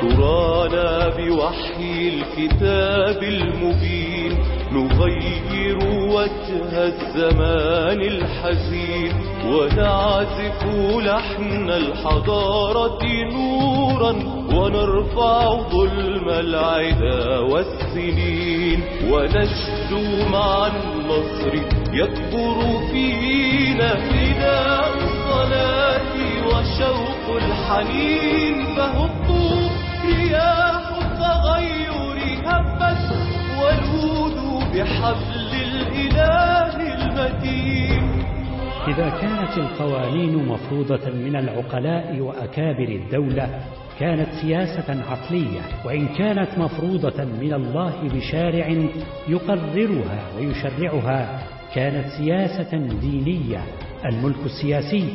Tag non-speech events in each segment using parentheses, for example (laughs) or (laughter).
ترانا بوحي الكتاب المبين نغير وجه الزمان الحزين ونعزف لحن الحضارة نورا ونرفع ظلم العدا والسنين ونشدو مع النصر يكبر فينا فداء الصلاة وشوق الحنين فهبوا رياح التغير هبت ولودوا بحبل الإله المتين. إذا كانت القوانين مفروضة من العقلاء وأكابر الدولة كانت سياسة عقلية وإن كانت مفروضة من الله بشارع يقررها ويشرعها كانت سياسة دينية. الملك السياسي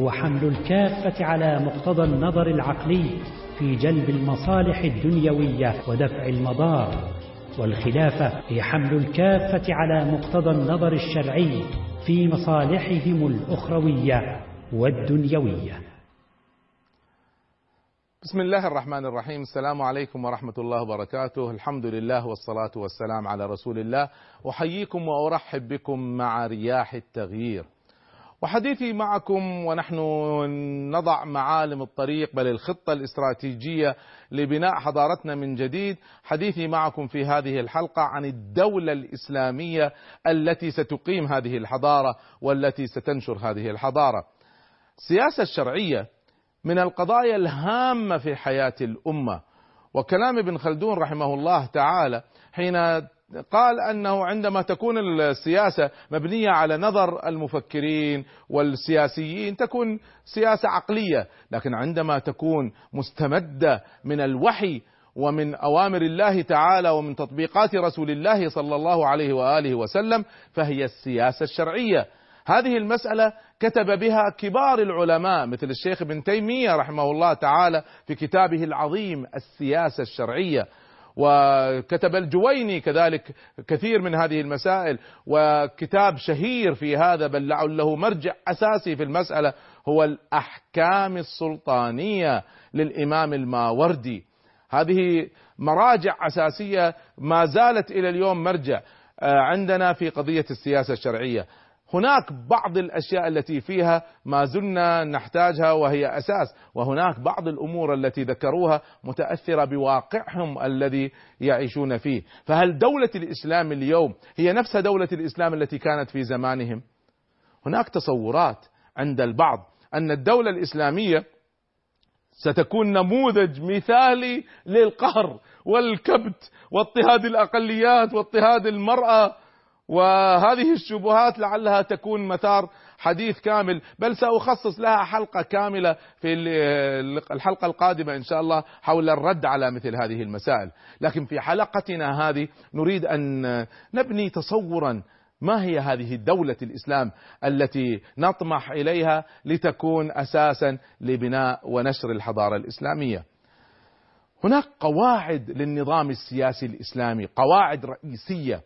هو حمل الكافة على مقتضى النظر العقلي في جلب المصالح الدنيوية ودفع المضار. والخلافة هي حمل الكافة على مقتضى النظر الشرعي في مصالحهم الأخروية والدنيوية. بسم الله الرحمن الرحيم. السلام عليكم ورحمة الله وبركاته. الحمد لله والصلاة والسلام على رسول الله. أحييكم وأرحب بكم مع رياح التغيير. وحديثي معكم ونحن نضع معالم الطريق بل الخطة الاستراتيجية لبناء حضارتنا من جديد. حديثي معكم في هذه الحلقة عن الدولة الإسلامية التي ستقيم هذه الحضارة والتي ستنشر هذه الحضارة. السياسة الشرعية من القضايا الهامة في حياة الأمة وكلام ابن خلدون رحمه الله تعالى حين قال أنه عندما تكون السياسة مبنية على نظر المفكرين والسياسيين تكون سياسة عقلية، لكن عندما تكون مستمدة من الوحي ومن أوامر الله تعالى ومن تطبيقات رسول الله صلى الله عليه وآله وسلم فهي السياسة الشرعية. هذه المسألة كتب بها كبار العلماء مثل الشيخ ابن تيمية رحمه الله تعالى في كتابه العظيم السياسة الشرعية. وكتب الجويني كذلك كثير من هذه المسائل وكتاب شهير في هذا بل لعله مرجع أساسي في المسألة هو الأحكام السلطانية للإمام الماوردي هذه مراجع أساسية ما زالت إلى اليوم مرجع عندنا في قضية السياسة الشرعية هناك بعض الأشياء التي فيها ما زلنا نحتاجها وهي أساس وهناك بعض الأمور التي ذكروها متأثرة بواقعهم الذي يعيشون فيه. فهل دولة الإسلام اليوم هي نفس دولة الإسلام التي كانت في زمانهم؟ هناك تصورات عند البعض أن الدولة الإسلامية ستكون نموذج مثالي للقهر والكبت واضطهاد الأقليات واضطهاد المرأة وهذه الشبهات لعلها تكون مثار حديث كامل. بل سأخصص لها حلقة كاملة في الحلقة القادمة إن شاء الله حول الرد على مثل هذه المسائل. لكن في حلقتنا هذه نريد أن نبني تصورا. ما هي هذه دولة الإسلام التي نطمح إليها لتكون أساسا لبناء ونشر الحضارة الإسلامية؟ هناك قواعد للنظام السياسي الإسلامي قواعد رئيسية.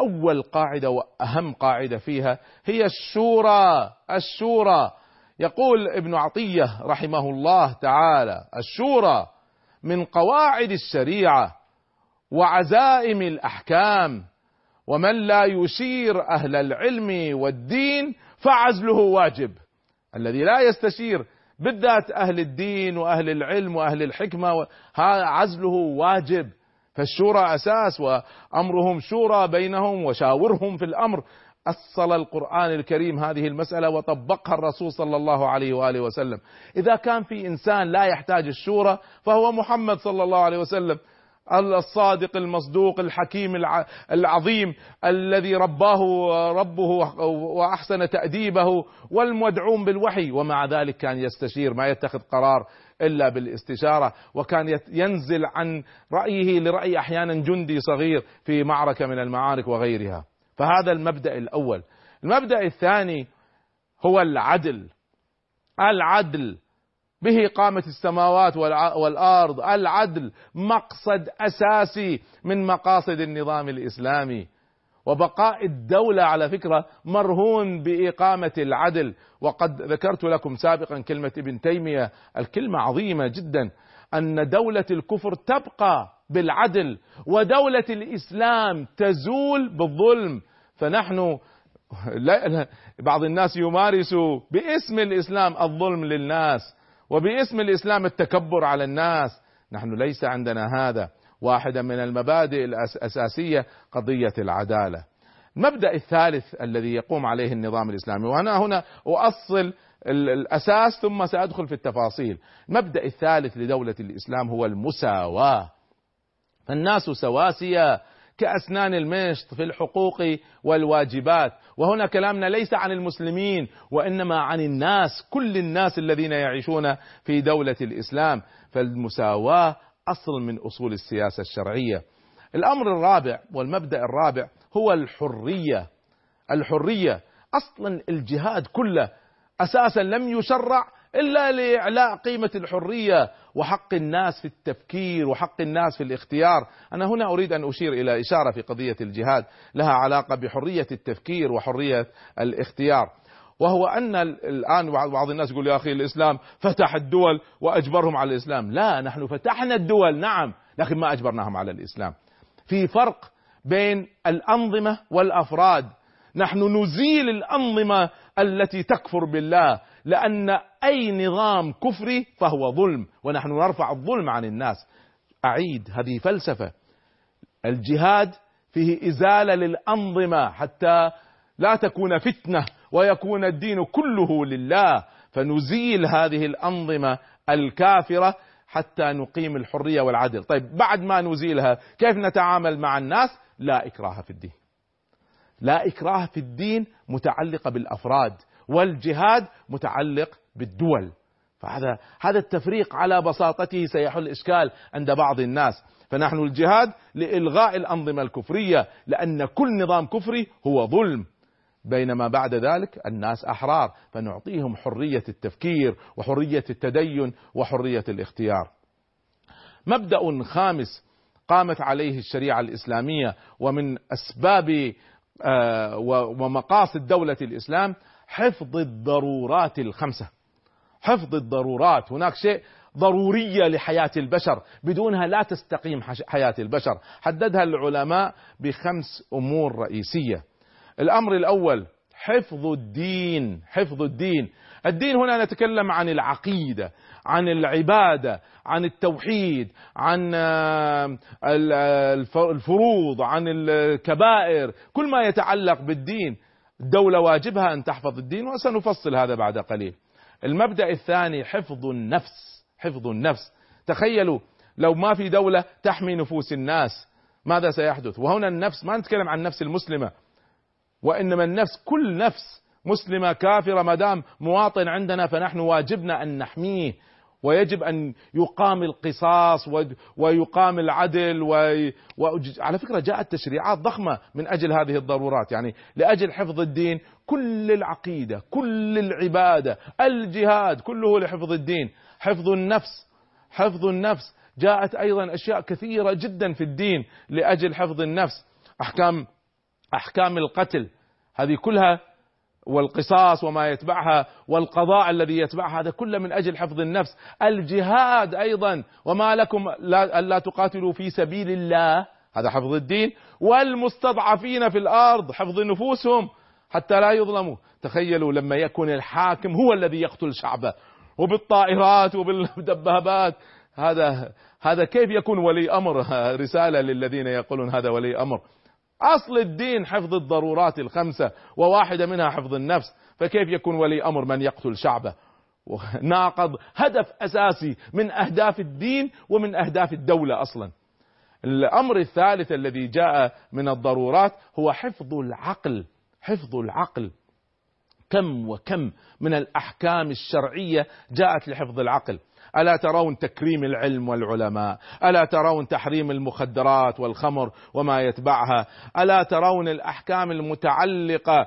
أول قاعدة وأهم قاعدة فيها هي الشورى الشورى يقول ابن عطية رحمه الله تعالى الشورى من قواعد الشريعة وعزائم الأحكام ومن لا يشير أهل العلم والدين فعزله واجب. الذي لا يستشير بالذات أهل الدين وأهل العلم وأهل الحكمة عزله واجب. فالشورى أساس وأمرهم شورى بينهم وشاورهم في الأمر. أصل القرآن الكريم هذه المسألة وطبقها الرسول صلى الله عليه وآله وسلم. إذا كان في إنسان لا يحتاج الشورى فهو محمد صلى الله عليه وسلم. الصادق المصدوق الحكيم العظيم الذي رباه ربه وأحسن تأديبه والمدعوم بالوحي. ومع ذلك كان يستشير ما يتخذ قرار إلا بالاستشارة. وكان ينزل عن رأيه لرأي أحيانا جندي صغير في معركة من المعارك وغيرها. فهذا المبدأ الأول. المبدأ الثاني هو العدل. العدل. به قامت السماوات والأرض. العدل مقصد أساسي من مقاصد النظام الإسلامي. وبقاء الدولة على فكرة مرهون بإقامة العدل. وقد ذكرت لكم سابقا كلمة ابن تيمية الكلمة عظيمة جدا أن دولة الكفر تبقى بالعدل ودولة الإسلام تزول بالظلم. فنحن (laughs) لا بعض الناس يمارس باسم الإسلام الظلم للناس. وباسم الإسلام التكبر على الناس. نحن ليس عندنا هذا. واحدة من المبادئ الأساسية قضية العدالة. المبدأ الثالث الذي يقوم عليه النظام الإسلامي وأنا هنا أؤصل الأساس ثم سأدخل في التفاصيل. المبدأ الثالث لدولة الإسلام هو المساواة. فالناس سواسية. كأسنان المشط في الحقوق والواجبات. وهنا كلامنا ليس عن المسلمين وإنما عن الناس كل الناس الذين يعيشون في دولة الإسلام. فالمساواة أصل من أصول السياسة الشرعية. الأمر الرابع والمبدأ الرابع هو الحرية. الحرية أصلا الجهاد كله أساسا لم يشرع إلا لإعلاء قيمة الحرية وحق الناس في التفكير وحق الناس في الاختيار. أنا هنا أريد أن أشير إلى إشارة في قضية الجهاد لها علاقة بحرية التفكير وحرية الاختيار. وهو أن الآن بعض الناس يقول يا أخي الإسلام فتح الدول وأجبرهم على الإسلام. لا نحن فتحنا الدول نعم لكن ما أجبرناهم على الإسلام. في فرق بين الأنظمة والأفراد. نحن نزيل الأنظمة التي تكفر بالله لأن أي نظام كفري فهو ظلم ونحن نرفع الظلم عن الناس. أعيد هذه فلسفة. الجهاد فيه إزالة للأنظمة حتى لا تكون فتنة ويكون الدين كله لله. فنزيل هذه الأنظمة الكافرة حتى نقيم الحرية والعدل. طيب بعد ما نزيلها كيف نتعامل مع الناس؟ لا إكراه في الدين. لا إكراه في الدين متعلقة بالأفراد والجهاد متعلق بالدول فهذا هذا التفريق على بساطته سيحل إشكال عند بعض الناس فنحن الجهاد لإلغاء الأنظمة الكفرية لأن كل نظام كفري هو ظلم بينما بعد ذلك الناس أحرار فنعطيهم حرية التفكير وحرية التدين وحرية الاختيار. مبدأ خامس قامت عليه الشريعة الإسلامية ومن أسباب آه، ومقاصد دولة الإسلام حفظ الضرورات الخمسة. حفظ الضرورات، هناك شيء ضرورية لحياة البشر، بدونها لا تستقيم حياة البشر، حددها العلماء بخمس أمور رئيسية. الأمر الأول حفظ الدين. حفظ الدين. الدين هنا نتكلم عن العقيدة عن العبادة عن التوحيد عن آه، الفروض عن الكبائر. كل ما يتعلق بالدين الدولة واجبها أن تحفظ الدين وسنفصل هذا بعد قليل. المبدأ الثاني حفظ النفس حفظ النفس. تخيلوا لو ما في دولة تحمي نفوس الناس ماذا سيحدث؟ وهنا النفس ما نتكلم عن النفس المسلمة. وإنما النفس كل نفس مسلمة كافرة ما دام مواطن عندنا فنحن واجبنا أن نحميه. ويجب أن يقام القصاص ويقام العدل وعلى فكرة جاءت تشريعات ضخمة من أجل هذه الضرورات. يعني لأجل حفظ الدين كل العقيدة كل العبادة الجهاد كله لحفظ الدين حفظ النفس حفظ النفس. جاءت أيضا أشياء كثيرة جدا في الدين لأجل حفظ النفس. أحكام أحكام القتل هذه كلها والقصاص وما يتبعها والقضاء الذي يتبعها هذا كله من أجل حفظ النفس. الجهاد أيضا وما لكم لا, لا تقاتلوا في سبيل الله هذا حفظ الدين. والمستضعفين في الأرض حفظ نفوسهم. حتى لا يظلموا تخيلوا لما يكون الحاكم هو الذي يقتل شعبه. وبالطائرات وبالدبابات. هذا هذا كيف يكون ولي أمر؟ (laughs) رسالة للذين يقولون هذا ولي أمر. أصل الدين حفظ الضرورات الخمسة وواحدة منها حفظ النفس. فكيف يكون ولي أمر من يقتل شعبه؟ ناقض هدف أساسي من أهداف الدين ومن أهداف الدولة أصلا. الأمر الثالث الذي جاء من الضرورات هو حفظ العقل. حفظ العقل. كم وكم من الأحكام الشرعية جاءت لحفظ العقل. ألا ترون تكريم العلم والعلماء؟ ألا ترون تحريم المخدرات والخمر وما يتبعها؟ ألا ترون الأحكام المتعلقة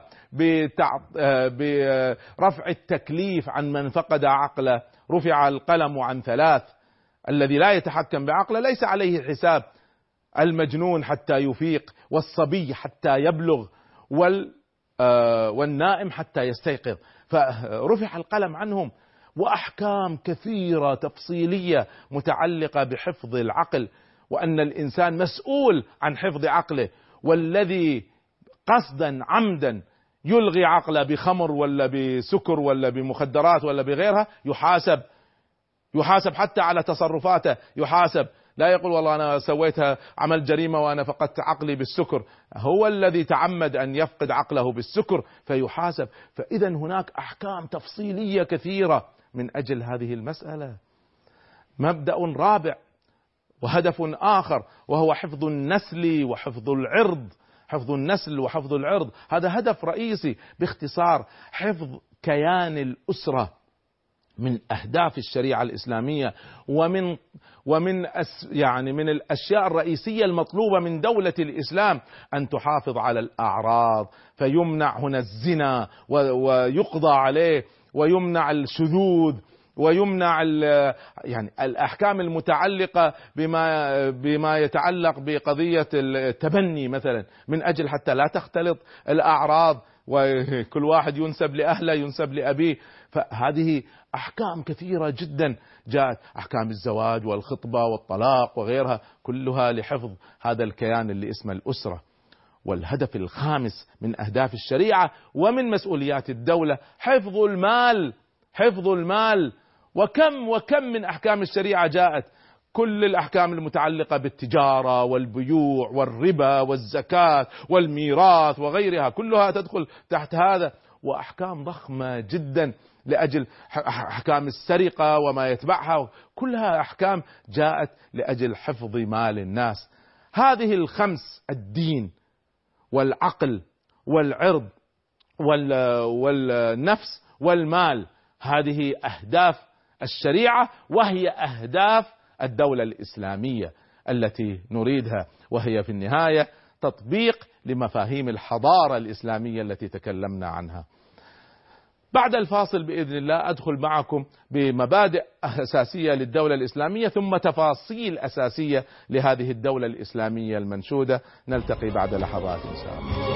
برفع التكليف عن من فقد عقله؟ رفع القلم عن ثلاث. الذي لا يتحكم بعقله ليس عليه حساب. المجنون حتى يفيق والصبي حتى يبلغ. وال آه، والنائم حتى يستيقظ. فرفع القلم عنهم وأحكام كثيرة تفصيلية متعلقة بحفظ العقل وأن الإنسان مسؤول عن حفظ عقله والذي قصدا عمدا يلغي عقله بخمر ولا بسكر ولا بمخدرات ولا بغيرها يحاسب يحاسب حتى على تصرفاته يحاسب لا يقول والله أنا سويتها عمل جريمة وأنا فقدت عقلي بالسكر. هو الذي تعمد أن يفقد عقله بالسكر فيحاسب. فاذا هناك أحكام تفصيلية كثيرة من أجل هذه المسألة. مبدأ رابع وهدف آخر وهو حفظ النسل وحفظ العرض. حفظ النسل وحفظ العرض. هذا هدف رئيسي باختصار حفظ كيان الأسرة. من أهداف الشريعة الإسلامية ومن ومن أس يعني من الأشياء الرئيسية المطلوبة من دولة الإسلام أن تحافظ على الأعراض فيمنع هنا الزنا ويقضى عليه ويمنع الشذوذ ويمنع يعني الأحكام المتعلقة بما بما يتعلق بقضية التبني مثلا من أجل حتى لا تختلط الأعراض وكل واحد ينسب لأهله ينسب لأبيه. فهذه أحكام كثيرة جدا. جاءت أحكام الزواج والخطبة والطلاق وغيرها كلها لحفظ هذا الكيان اللي اسمه الأسرة. والهدف الخامس من أهداف الشريعة ومن مسؤوليات الدولة حفظ المال حفظ المال. وكم وكم من أحكام الشريعة جاءت؟ كل الأحكام المتعلقة بالتجارة والبيوع والربا والزكاة والميراث وغيرها كلها تدخل تحت هذا. وأحكام ضخمة جدا. لأجل أحكام السرقة وما يتبعها كلها أحكام جاءت لأجل حفظ مال الناس هذه الخمس الدين والعقل والعرض والنفس والمال هذه أهداف الشريعة وهي أهداف الدولة الإسلامية التي نريدها وهي في النهاية تطبيق لمفاهيم الحضارة الإسلامية التي تكلمنا عنها. بعد الفاصل بإذن الله أدخل معكم بمبادئ أساسية للدولة الإسلامية ثم تفاصيل أساسية لهذه الدولة الإسلامية المنشودة نلتقي بعد لحظات إن شاء الله.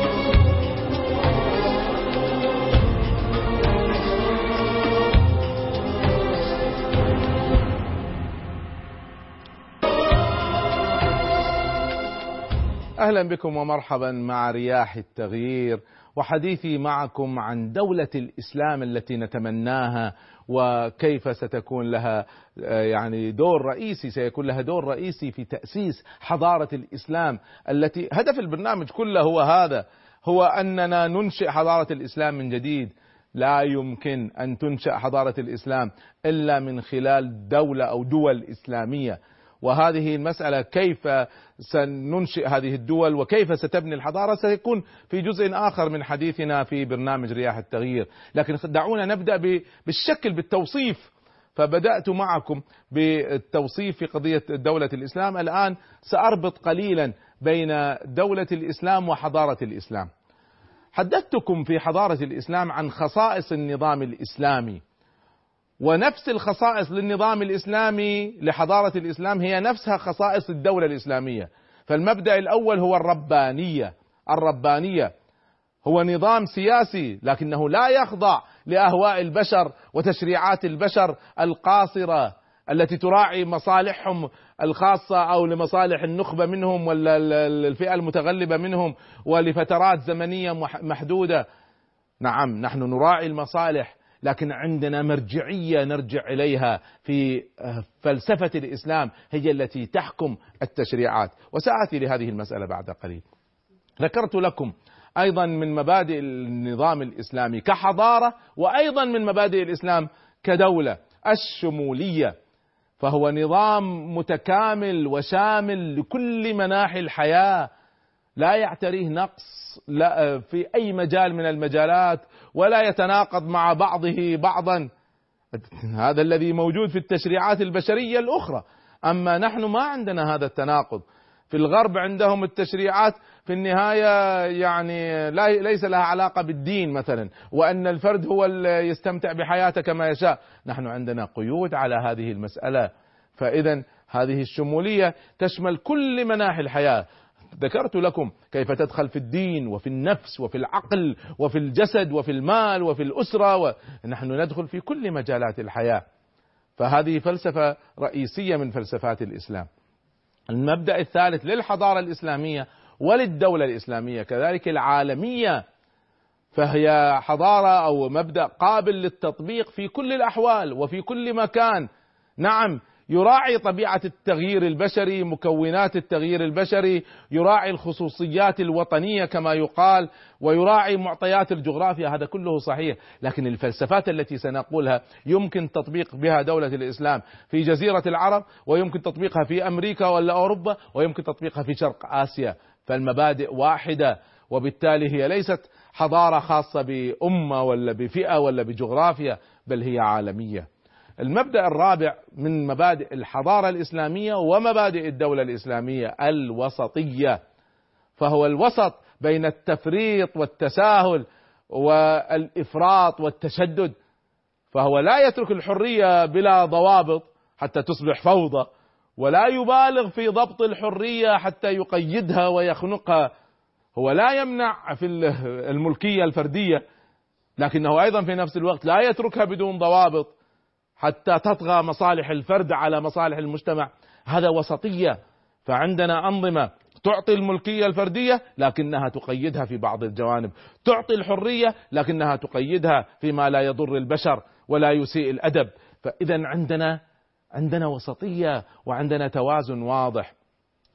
أهلا بكم ومرحبا مع رياح التغيير وحديثي معكم عن دولة الإسلام التي نتمناها وكيف ستكون لها يعني دور رئيسي سيكون لها دور رئيسي في تأسيس حضارة الإسلام التي هدف البرنامج كله هو هذا هو أننا ننشئ حضارة الإسلام من جديد. لا يمكن أن تنشأ حضارة الإسلام إلا من خلال دولة أو دول إسلامية. وهذه المسألة كيف سننشئ هذه الدول وكيف ستبني الحضارة سيكون في جزء آخر من حديثنا في برنامج رياح التغيير. لكن دعونا نبدأ بالشكل بالتوصيف. فبدأت معكم بالتوصيف في قضية دولة الإسلام. الآن سأربط قليلا بين دولة الإسلام وحضارة الإسلام. حدثتكم في حضارة الإسلام عن خصائص النظام الإسلامي. ونفس الخصائص للنظام الإسلامي لحضارة الإسلام هي نفسها خصائص الدولة الإسلامية. فالمبدأ الأول هو الربانية. الربانية هو نظام سياسي لكنه لا يخضع لأهواء البشر وتشريعات البشر القاصرة التي تراعي مصالحهم الخاصة أو لمصالح النخبة منهم ولا الفئة المتغلبة منهم ولفترات زمنية محدودة. نعم نحن نراعي المصالح لكن عندنا مرجعية نرجع إليها في آه، فلسفة الإسلام هي التي تحكم التشريعات. وسآتي لهذه المسألة بعد قليل. ذكرت لكم أيضا من مبادئ النظام الإسلامي كحضارة وأيضا من مبادئ الإسلام كدولة الشمولية. فهو نظام متكامل وشامل لكل مناحي الحياة. لا يعتريه نقص لا في أي مجال من المجالات ولا يتناقض مع بعضه بعضا. هذا الذي موجود في التشريعات البشرية الأخرى. أما نحن ما عندنا هذا التناقض. في الغرب عندهم التشريعات في النهاية يعني لا ليس لها علاقة بالدين مثلا وأن الفرد هو اللي يستمتع بحياته كما يشاء. نحن عندنا قيود على هذه المسألة. فإذا هذه الشمولية تشمل كل مناحي الحياة. ذكرت لكم كيف تدخل في الدين وفي النفس وفي العقل وفي الجسد وفي المال وفي الأسرة ونحن ندخل في كل مجالات الحياة. فهذه فلسفة رئيسية من فلسفات الإسلام. المبدأ الثالث للحضارة الإسلامية وللدولة الإسلامية كذلك العالمية فهي حضارة أو مبدأ قابل للتطبيق في كل الأحوال وفي كل مكان. نعم يراعي طبيعة التغيير البشري مكونات التغيير البشري يراعي الخصوصيات الوطنية كما يقال ويراعي معطيات الجغرافيا هذا كله صحيح. لكن الفلسفات التي سنقولها يمكن تطبيق بها دولة الإسلام في جزيرة العرب ويمكن تطبيقها في أمريكا ولا أوروبا ويمكن تطبيقها في شرق آسيا. فالمبادئ واحدة وبالتالي هي ليست حضارة خاصة بأمة ولا بفئة ولا بجغرافيا بل هي عالمية. المبدأ الرابع من مبادئ الحضارة الإسلامية ومبادئ الدولة الإسلامية الوسطية. فهو الوسط بين التفريط والتساهل والإفراط والتشدد. فهو لا يترك الحرية بلا ضوابط حتى تصبح فوضى ولا يبالغ في ضبط الحرية حتى يقيدها ويخنقها. هو لا يمنع في الملكية الفردية لكنه أيضا في نفس الوقت لا يتركها بدون ضوابط. حتى تطغى مصالح الفرد على مصالح المجتمع. هذا وسطية. فعندنا أنظمة تعطي الملكية الفردية لكنها تقيدها في بعض الجوانب. تعطي الحرية لكنها تقيدها فيما لا يضر البشر ولا يسيء الأدب. فإذا عندنا عندنا وسطية وعندنا توازن واضح.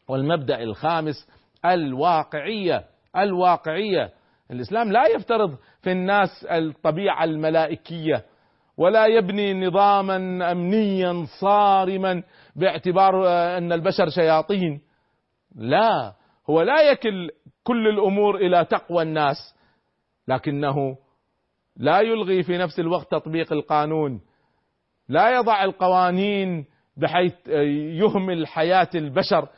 والمبدأ الخامس الواقعية. الواقعية. الإسلام لا يفترض في الناس الطبيعة الملائكية. ولا يبني نظاما أمنيا صارما باعتبار أن البشر شياطين. لا هو لا يكل كل الأمور إلى تقوى الناس لكنه لا يلغي في نفس الوقت تطبيق القانون. لا يضع القوانين بحيث يهمل حياة البشر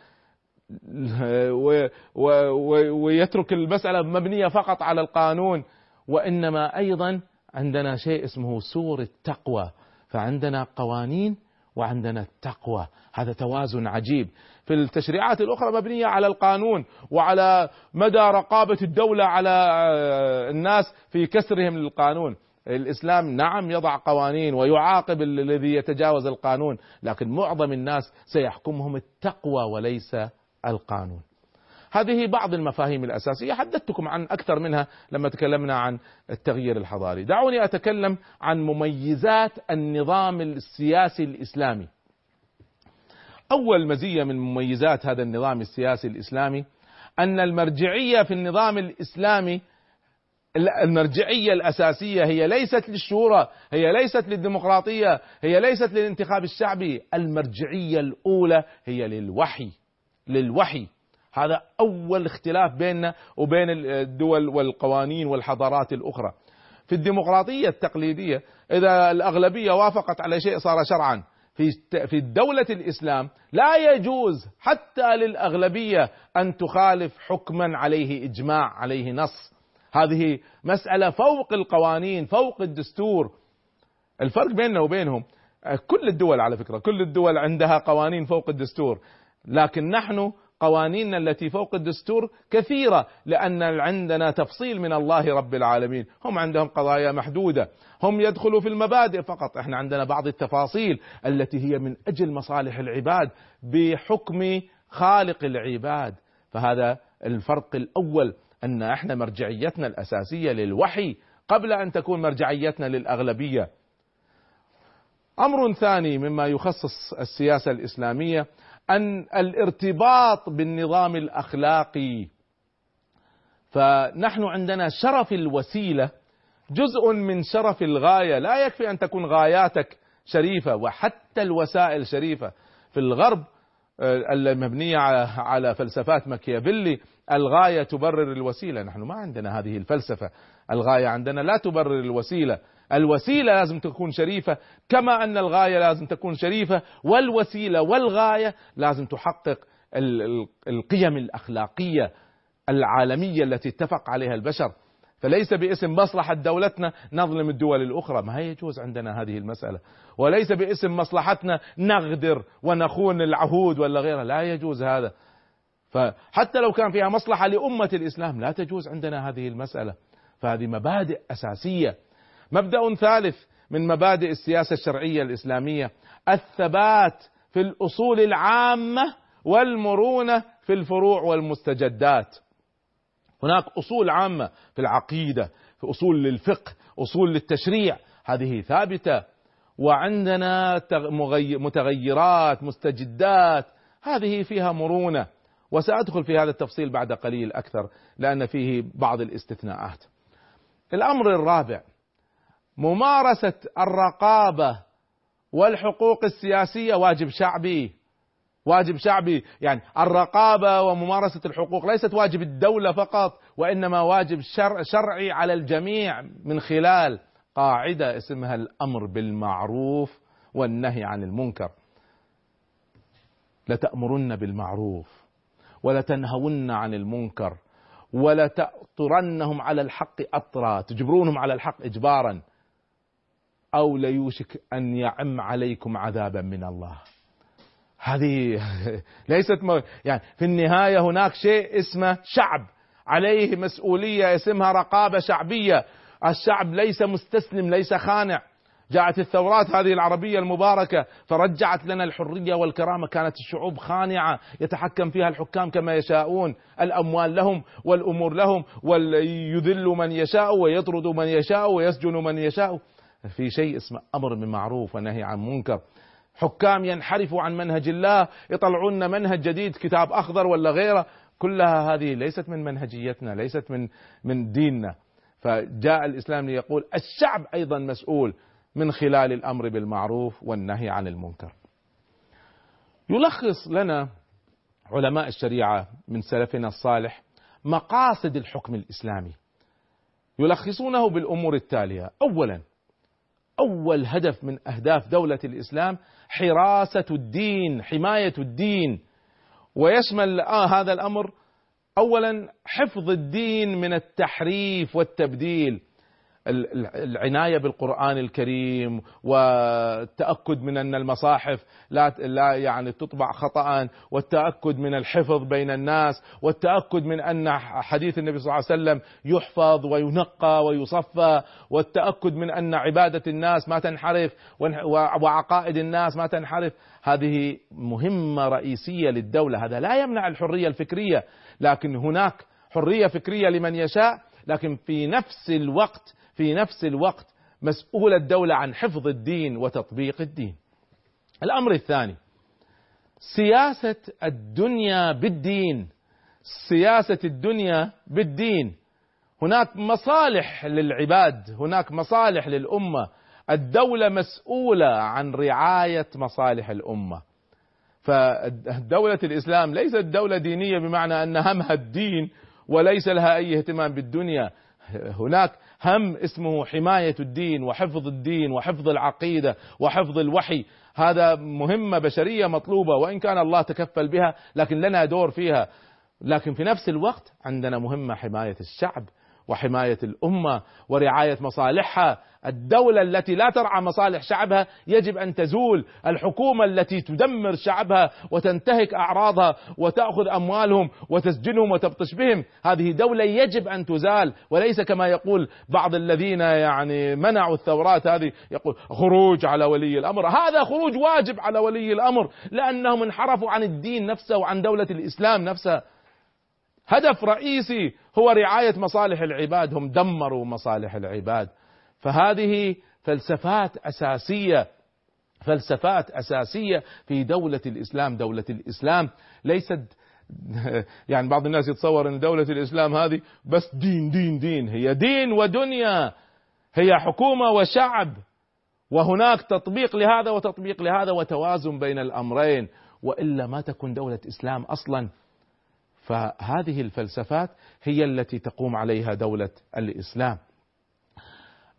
ويترك المسألة مبنية فقط على القانون وإنما أيضا عندنا شيء اسمه سور التقوى فعندنا قوانين وعندنا التقوى هذا توازن عجيب. في التشريعات الأخرى مبنية على القانون وعلى مدى رقابة الدولة على الناس في كسرهم للقانون. الإسلام نعم يضع قوانين ويعاقب الذي يتجاوز القانون لكن معظم الناس سيحكمهم التقوى وليس القانون. هذه بعض المفاهيم الأساسية. حدثتكم عن أكثر منها لما تكلمنا عن التغيير الحضاري. دعوني أتكلم عن مميزات النظام السياسي الإسلامي. أول مزية من مميزات هذا النظام السياسي الإسلامي أن المرجعية في النظام الإسلامي المرجعية الأساسية هي ليست للشورى هي ليست للديمقراطية هي ليست للانتخاب الشعبي. المرجعية الأولى هي للوحي للوحي. هذا أول اختلاف بيننا وبين الدول والقوانين والحضارات الأخرى. في الديمقراطية التقليدية إذا الأغلبية وافقت على شيء صار شرعا. في في دولة الإسلام لا يجوز حتى للأغلبية أن تخالف حكما عليه إجماع عليه نص. هذه مسألة فوق القوانين فوق الدستور. الفرق بيننا وبينهم كل الدول على فكرة كل الدول عندها قوانين فوق الدستور. لكن نحن قوانيننا التي فوق الدستور كثيرة لأن عندنا تفصيل من الله رب العالمين. هم عندهم قضايا محدودة. هم يدخلوا في المبادئ فقط. إحنا عندنا بعض التفاصيل التي هي من أجل مصالح العباد بحكم خالق العباد. فهذا الفرق الأول أن إحنا مرجعيتنا الأساسية للوحي قبل أن تكون مرجعيتنا للأغلبية. أمر ثاني مما يخصص السياسة الإسلامية أن الارتباط بالنظام الأخلاقي. فنحن عندنا شرف الوسيلة جزء من شرف الغاية. لا يكفي أن تكون غاياتك شريفة وحتى الوسائل شريفة. في الغرب المبنية على فلسفات ماكيافيلي الغاية تبرر الوسيلة. نحن ما عندنا هذه الفلسفة. الغاية عندنا لا تبرر الوسيلة. الوسيلة لازم تكون شريفة. كما أن الغاية لازم تكون شريفة والوسيلة والغاية لازم تحقق القيم الأخلاقية العالمية التي اتفق عليها البشر. فليس باسم مصلحة دولتنا نظلم الدول الأخرى. ما يجوز عندنا هذه المسألة. وليس باسم مصلحتنا نغدر ونخون العهود ولا غيرها. لا يجوز هذا. فحتى لو كان فيها مصلحة لأمة الإسلام لا تجوز عندنا هذه المسألة. فهذه مبادئ أساسية. مبدأ ثالث من مبادئ السياسة الشرعية الإسلامية الثبات في الأصول العامة والمرونة في الفروع والمستجدات. هناك أصول عامة في العقيدة في أصول للفقه أصول للتشريع. هذه ثابتة. وعندنا متغيرات مستجدات. هذه فيها مرونة. وسأدخل في هذا التفصيل بعد قليل أكثر لأن فيه بعض الاستثناءات. الأمر الرابع ممارسة الرقابة والحقوق السياسية واجب شعبي. واجب شعبي يعني الرقابة وممارسة الحقوق ليست واجب الدولة فقط وإنما واجب شرع شرعي على الجميع من خلال قاعدة اسمها الأمر بالمعروف والنهي عن المنكر. لتأمرن بالمعروف. ولتنهون عن المنكر ولتأطرنهم على الحق أطرا تجبرونهم على الحق إجبارا أو ليوشك أن يعم عليكم عذابا من الله. هذه (laughs) ليست يعني في النهاية هناك شيء اسمه شعب. عليه مسؤولية اسمها رقابة شعبية. الشعب ليس مستسلم ليس خانع. جاءت الثورات هذه العربية المباركة فرجعت لنا الحرية والكرامة. كانت الشعوب خانعة يتحكم فيها الحكام كما يشاءون. الأموال لهم والأمور لهم ويذل من يشاء ويطرد من يشاء ويسجن من يشاء. في شيء اسمه أمر بالمعروف ونهي عن منكر. حكام ينحرفوا عن منهج الله يطلعون منهج جديد كتاب أخضر ولا غيره. كلها هذه ليست من منهجيتنا ليست من من ديننا. فجاء الإسلام ليقول الشعب أيضا مسؤول. من خلال الأمر بالمعروف والنهي عن المنكر. يلخص لنا علماء الشريعة من سلفنا الصالح مقاصد الحكم الإسلامي. يلخصونه بالأمور التالية، اولا أول هدف من أهداف دولة الإسلام حراسة الدين، حماية الدين. ويشمل آه هذا الأمر اولا حفظ الدين من التحريف والتبديل العناية بالقرآن الكريم والتأكد من أن المصاحف لا لا يعني تطبع خطا والتأكد من الحفظ بين الناس والتأكد من أن حديث النبي صلى الله عليه وسلم يحفظ وينقى ويصفى والتأكد من أن عبادة الناس ما تنحرف وعقائد الناس ما تنحرف. هذه مهمة رئيسية للدولة. هذا لا يمنع الحرية الفكرية لكن هناك حرية فكرية لمن يشاء لكن في نفس الوقت في نفس الوقت مسؤول الدولة عن حفظ الدين وتطبيق الدين. الأمر الثاني سياسة الدنيا بالدين. سياسة الدنيا بالدين. هناك مصالح للعباد هناك مصالح للأمة. الدولة مسؤولة عن رعاية مصالح الأمة. فدولة الإسلام ليست دولة دينية بمعنى أن همها الدين وليس لها أي اهتمام بالدنيا. هناك هم اسمه حماية الدين وحفظ الدين وحفظ العقيدة وحفظ الوحي. هذا مهمة بشرية مطلوبة وإن كان الله تكفل بها لكن لنا دور فيها. لكن في نفس الوقت عندنا مهمة حماية الشعب. وحماية الأمة ورعاية مصالحها. الدولة التي لا ترعى مصالح شعبها يجب أن تزول. الحكومة التي تدمر شعبها وتنتهك أعراضها وتأخذ أموالهم وتسجنهم وتبطش بهم هذه دولة يجب أن تزال. وليس كما يقول بعض الذين يعني منعوا الثورات هذه يقول خروج على ولي الأمر. هذا خروج واجب على ولي الأمر لأنهم انحرفوا عن الدين نفسه وعن دولة الإسلام نفسها. هدف رئيسي هو رعاية مصالح العباد هم دمروا مصالح العباد. فهذه فلسفات أساسية فلسفات أساسية في دولة الإسلام، دولة الإسلام ليست (laughs) يعني بعض الناس يتصور إن دولة الإسلام هذه بس دين دين دين، هي دين ودنيا، هي حكومة وشعب، وهناك تطبيق لهذا وتطبيق لهذا وتوازن بين الأمرين، وإلا ما تكون دولة إسلام أصلا. فهذه الفلسفات هي التي تقوم عليها دولة الإسلام.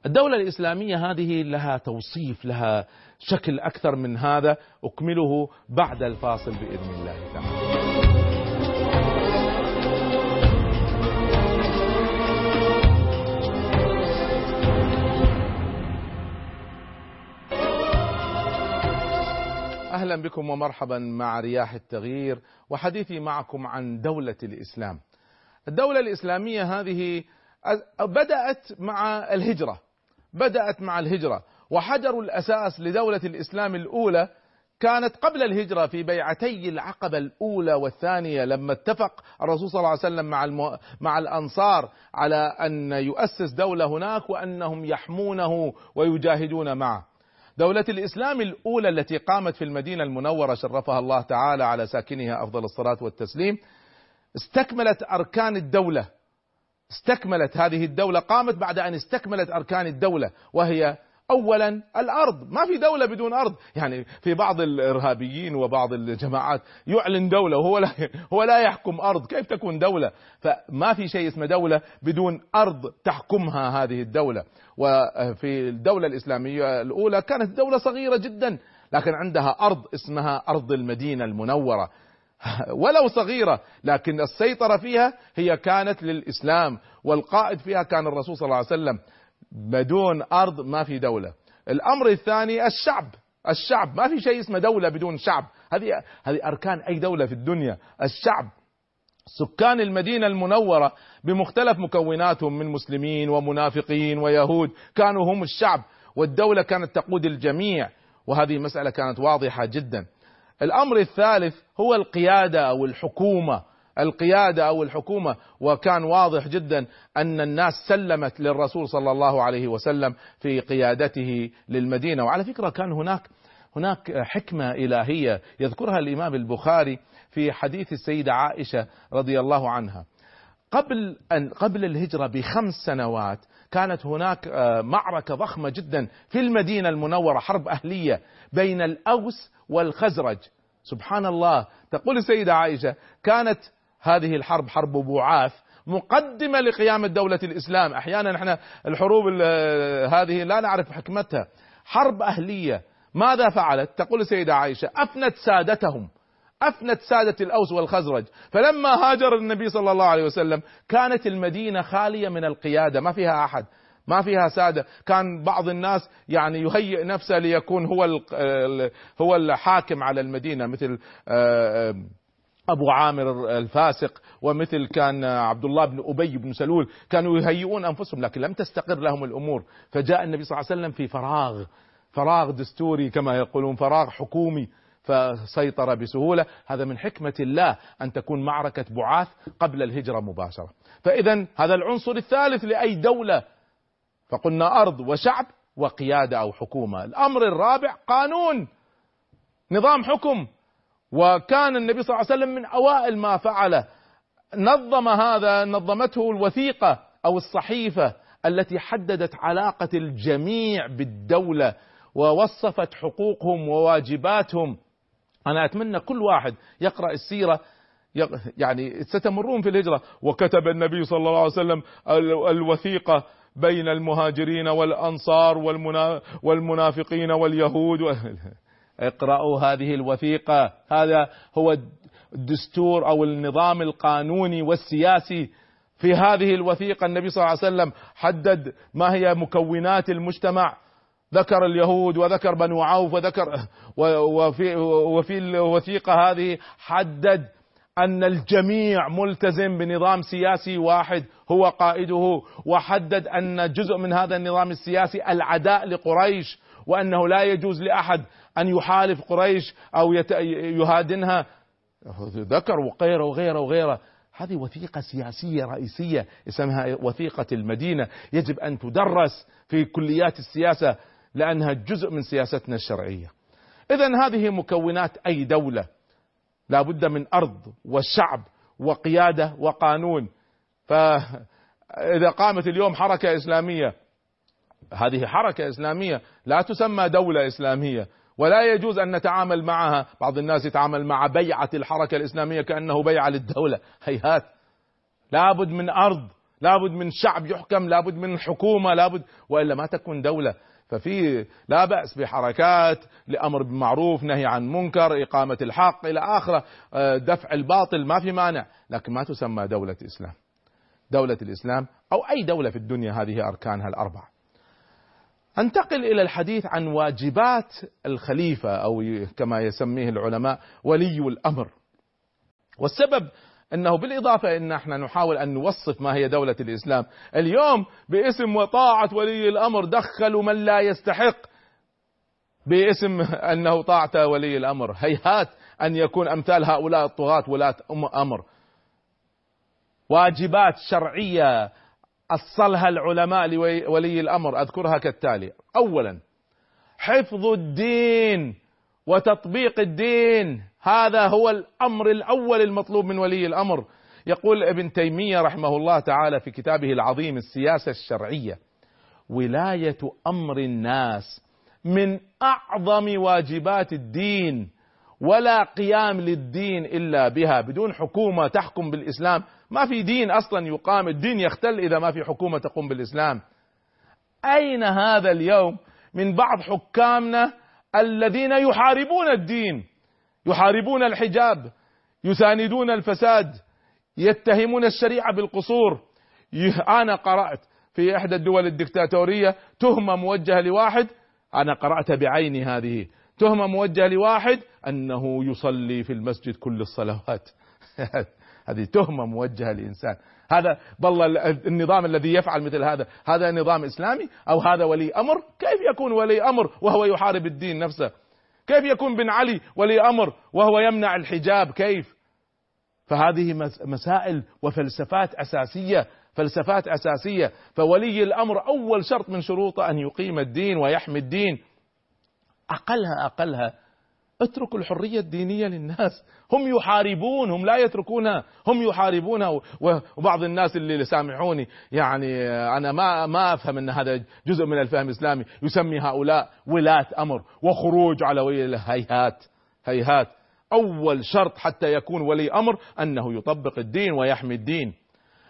الدولة الإسلامية هذه لها توصيف لها شكل أكثر من هذا أكمله بعد الفاصل بإذن الله تعالى أهلا بكم ومرحبا مع رياح التغيير وحديثي معكم عن دولة الإسلام. الدولة الإسلامية هذه بدأت مع الهجرة بدأت مع الهجرة وحجر الأساس لدولة الإسلام الأولى كانت قبل الهجرة في بيعتي العقبة الأولى والثانية لما اتفق الرسول صلى الله عليه وسلم مع المو... مع الأنصار على أن يؤسس دولة هناك وأنهم يحمونه ويجاهدون معه. دولة الإسلام الأولى التي قامت في المدينة المنورة شرفها الله تعالى على ساكنها أفضل الصلاة والتسليم استكملت أركان الدولة. استكملت هذه الدولة قامت بعد أن استكملت أركان الدولة وهي اولا الأرض. ما في دولة بدون أرض. يعني في بعض الإرهابيين وبعض الجماعات يعلن دولة وهو لا هو لا يحكم أرض. كيف تكون دولة؟ فما في شيء اسمه دولة بدون أرض تحكمها هذه الدولة. وفي الدولة الإسلامية الأولى كانت دولة صغيرة جدا لكن عندها أرض اسمها أرض المدينة المنورة. ولو صغيرة لكن السيطرة فيها هي كانت للإسلام والقائد فيها كان الرسول صلى الله عليه وسلم. بدون أرض ما في دولة. الأمر الثاني الشعب. الشعب ما في شيء اسمه دولة بدون شعب. هذه هذه أركان أي دولة في الدنيا. الشعب. سكان المدينة المنورة بمختلف مكوناتهم من مسلمين ومنافقين ويهود كانوا هم الشعب. والدولة كانت تقود الجميع. وهذه مسألة كانت واضحة جدا. الأمر الثالث هو القيادة أو الحكومة. القيادة أو الحكومة. وكان واضح جدا أن الناس سلمت للرسول صلى الله عليه وسلم في قيادته للمدينة. وعلى فكرة كان هناك هناك حكمة إلهية يذكرها الإمام البخاري في حديث السيدة عائشة رضي الله عنها. قبل أن قبل الهجرة بخمس سنوات كانت هناك معركة ضخمة جدا في المدينة المنورة حرب أهلية بين الأوس والخزرج. سبحان الله. تقول السيدة عائشة كانت هذه الحرب حرب بعاث مقدمة لقيام دولة الإسلام. أحيانا نحن الحروب هذه لا نعرف حكمتها. حرب أهلية. ماذا فعلت؟ تقول السيدة عائشة أفنت سادتهم. أفنت سادة الأوس والخزرج. فلما هاجر النبي صلى الله عليه وسلم كانت المدينة خالية من القيادة. ما فيها أحد. ما فيها سادة. كان بعض الناس يعني يهيئ نفسه ليكون هو هو الحاكم على المدينة مثل أبو عامر الفاسق ومثل كان عبد الله بن أبي بن سلول كانوا يهيئون أنفسهم لكن لم تستقر لهم الأمور. فجاء النبي صلى الله عليه وسلم في فراغ فراغ دستوري كما يقولون فراغ حكومي فسيطر بسهولة. هذا من حكمة الله أن تكون معركة بعاث قبل الهجرة مباشرة. فإذا هذا العنصر الثالث لأي دولة؟ فقلنا أرض وشعب وقيادة أو حكومة. الأمر الرابع قانون نظام حكم. وكان النبي صلى الله عليه وسلم من أوائل ما فعله. نظم هذا نظمته الوثيقة أو الصحيفة التي حددت علاقة الجميع بالدولة ووصفت حقوقهم وواجباتهم. أنا أتمنى كل واحد يقرأ السيرة يعني ستمرون في الهجرة. وكتب النبي صلى الله عليه وسلم الوثيقة بين المهاجرين والأنصار والمنافقين واليهود اقرأوا هذه الوثيقة. هذا هو الدستور أو النظام القانوني والسياسي في هذه الوثيقة. النبي صلى الله عليه وسلم حدد ما هي مكونات المجتمع. ذكر اليهود وذكر بنو عوف وذكر وفي, وفي الوثيقة هذه حدد أن الجميع ملتزم بنظام سياسي واحد هو قائده وحدد أن جزء من هذا النظام السياسي العداء لقريش وأنه لا يجوز لأحد أن يحالف قريش أو يهادنها. ذكر وغيره وغيره وغيره. هذه وثيقة سياسية رئيسية اسمها وثيقة المدينة. يجب أن تدرس في كليات السياسة لأنها جزء من سياستنا الشرعية. إذا هذه مكونات أي دولة؟ لا بد من أرض وشعب وقيادة وقانون. فإذا قامت اليوم حركة إسلامية هذه حركة إسلامية لا تسمى دولة إسلامية. ولا يجوز أن نتعامل معها. بعض الناس يتعامل مع بيعة الحركة الإسلامية كأنه بيعة للدولة. هيهات. لابد من أرض لابد من شعب يحكم لابد من حكومة لابد. وإلا ما تكون دولة. ففي لا بأس بحركات لأمر بالمعروف نهي عن منكر إقامة الحق إلى آخره. آه، دفع الباطل ما في مانع. لكن ما تسمى دولة إسلام. دولة الإسلام أو أي دولة في الدنيا هذه أركانها الأربعة. أنتقل إلى الحديث عن واجبات الخليفة أو كما يسميه العلماء ولي الأمر. والسبب أنه بالإضافة إن إحنا نحاول أن نوصف ما هي دولة الإسلام، اليوم باسم وطاعة ولي الأمر دخلوا من لا يستحق باسم أنه طاعة ولي الأمر، هيهات أن يكون أمثال هؤلاء الطغاة ولاة أمر. واجبات شرعية أصلها العلماء لولي الأمر أذكرها كالتالي، اولا حفظ الدين وتطبيق الدين هذا هو الأمر الأول المطلوب من ولي الأمر. يقول ابن تيمية رحمه الله تعالى في كتابه العظيم السياسة الشرعية ولاية أمر الناس من أعظم واجبات الدين ولا قيام للدين إلا بها بدون حكومة تحكم بالإسلام ما في دين أصلا يقام الدين يختل إذا ما في حكومة تقوم بالإسلام. أين هذا اليوم من بعض حكامنا الذين يحاربون الدين يحاربون الحجاب يساندون الفساد يتهمون الشريعة بالقصور. أنا قرأت في إحدى الدول الدكتاتورية تهمة موجهة لواحد أنا قرأت بعيني هذه. تهمة موجهة لواحد أنه يصلي في المسجد كل الصلوات. (laughs) هذه تهمة موجهة لانسان هذا والله النظام الذي يفعل مثل هذا هذا نظام إسلامي أو هذا ولي أمر؟ كيف يكون ولي أمر وهو يحارب الدين نفسه؟ كيف يكون بن علي ولي أمر وهو يمنع الحجاب؟ كيف؟ فهذه مسائل وفلسفات أساسية فلسفات أساسية. فولي الأمر أول شرط من شروطه أن يقيم الدين ويحمي الدين. أقلها أقلها اتركوا الحرية الدينية للناس. هم يحاربون هم لا يتركونها. هم يحاربونها وبعض الناس اللي سامحوني. يعني أنا ما ما أفهم إن هذا جزء من الفهم الإسلامي. يسمي هؤلاء ولاة أمر وخروج على ولي هيهات هيهات. أول شرط حتى يكون ولي أمر أنه يطبق الدين ويحمي الدين.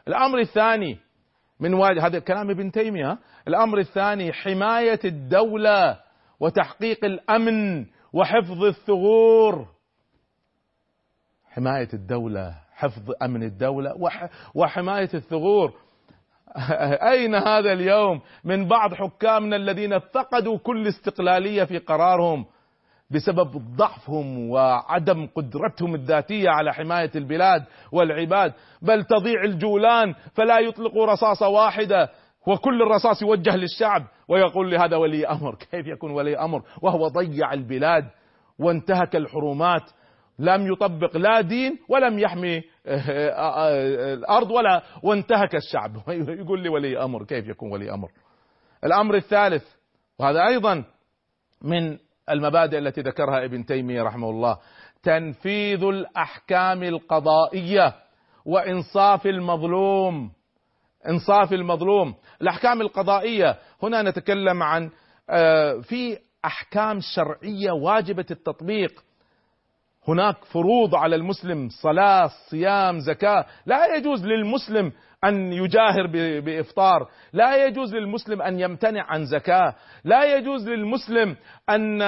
الأمر الثاني من واجب هذا كلام ابن تيمية. الأمر الثاني حماية الدولة وتحقيق الأمن وحفظ الثغور. حماية الدولة حفظ أمن الدولة وحماية الثغور. (laughs) أين هذا اليوم؟ من بعض حكامنا الذين فقدوا كل استقلالية في قرارهم بسبب ضعفهم وعدم قدرتهم الذاتية على حماية البلاد والعباد. بل تضيع الجولان فلا يطلقوا رصاصة واحدة. وكل الرصاص يوجه للشعب ويقول لهذا ولي أمر، (laughs) كيف يكون ولي أمر؟ وهو ضيع البلاد وانتهك الحرمات. لم يطبق لا دين ولم يحمي الأرض ولا وانتهك الشعب. (laughs) يقول لي ولي أمر. كيف يكون ولي أمر؟ الأمر الثالث وهذا أيضا من المبادئ التي ذكرها ابن تيمية رحمه الله تنفيذ الأحكام القضائية وإنصاف المظلوم. انصاف المظلوم الأحكام القضائية. هنا نتكلم عن في أحكام شرعية واجبة التطبيق. هناك فروض على المسلم صلاة صيام زكاة. لا يجوز للمسلم أن يجاهر بإفطار. لا يجوز للمسلم أن يمتنع عن زكاة. لا يجوز للمسلم أن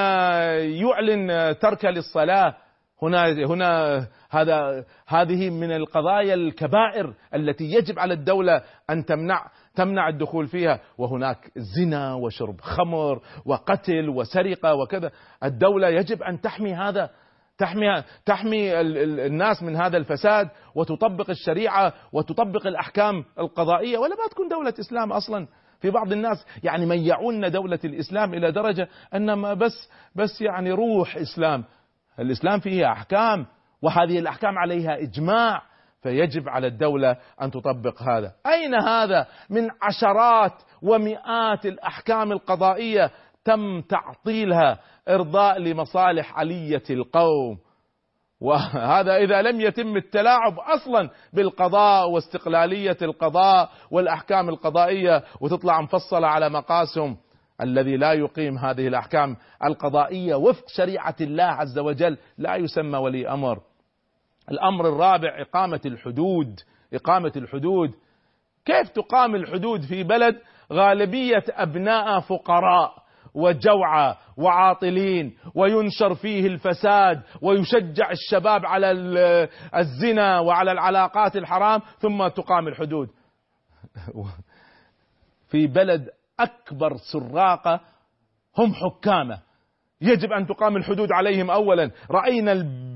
يعلن ترك للصلاة. هنا هنا هذا هذه من القضايا الكبائر التي يجب على الدولة أن تمنع تمنع الدخول فيها. وهناك زنا وشرب خمر وقتل وسرقة وكذا. الدولة يجب أن تحمي هذا تحمي تحمي الناس من هذا الفساد وتطبق الشريعة وتطبق الأحكام القضائية. ولا ما تكون دولة إسلام أصلا. في بعض الناس يعني ميعون دولة الإسلام إلى درجة أنما بس بس يعني روح إسلام. الإسلام فيه أحكام وهذه الأحكام عليها إجماع فيجب على الدولة أن تطبق هذا. أين هذا؟ من عشرات ومئات الأحكام القضائية تم تعطيلها إرضاء لمصالح علية القوم. وهذا إذا لم يتم التلاعب أصلا بالقضاء واستقلالية القضاء والأحكام القضائية وتطلع مفصلة على مقاسم الذي لا يقيم هذه الأحكام القضائية وفق شريعة الله عز وجل لا يسمى ولي أمر. الأمر الرابع إقامة الحدود، إقامة الحدود كيف تقام الحدود في بلد غالبية أبناء فقراء وجوعى وعاطلين وينشر فيه الفساد ويشجع الشباب على الزنا وعلى العلاقات الحرام ثم تقام الحدود (laughs) في بلد أكبر سراقة هم حكامه. يجب أن تقام الحدود عليهم أولا. رأينا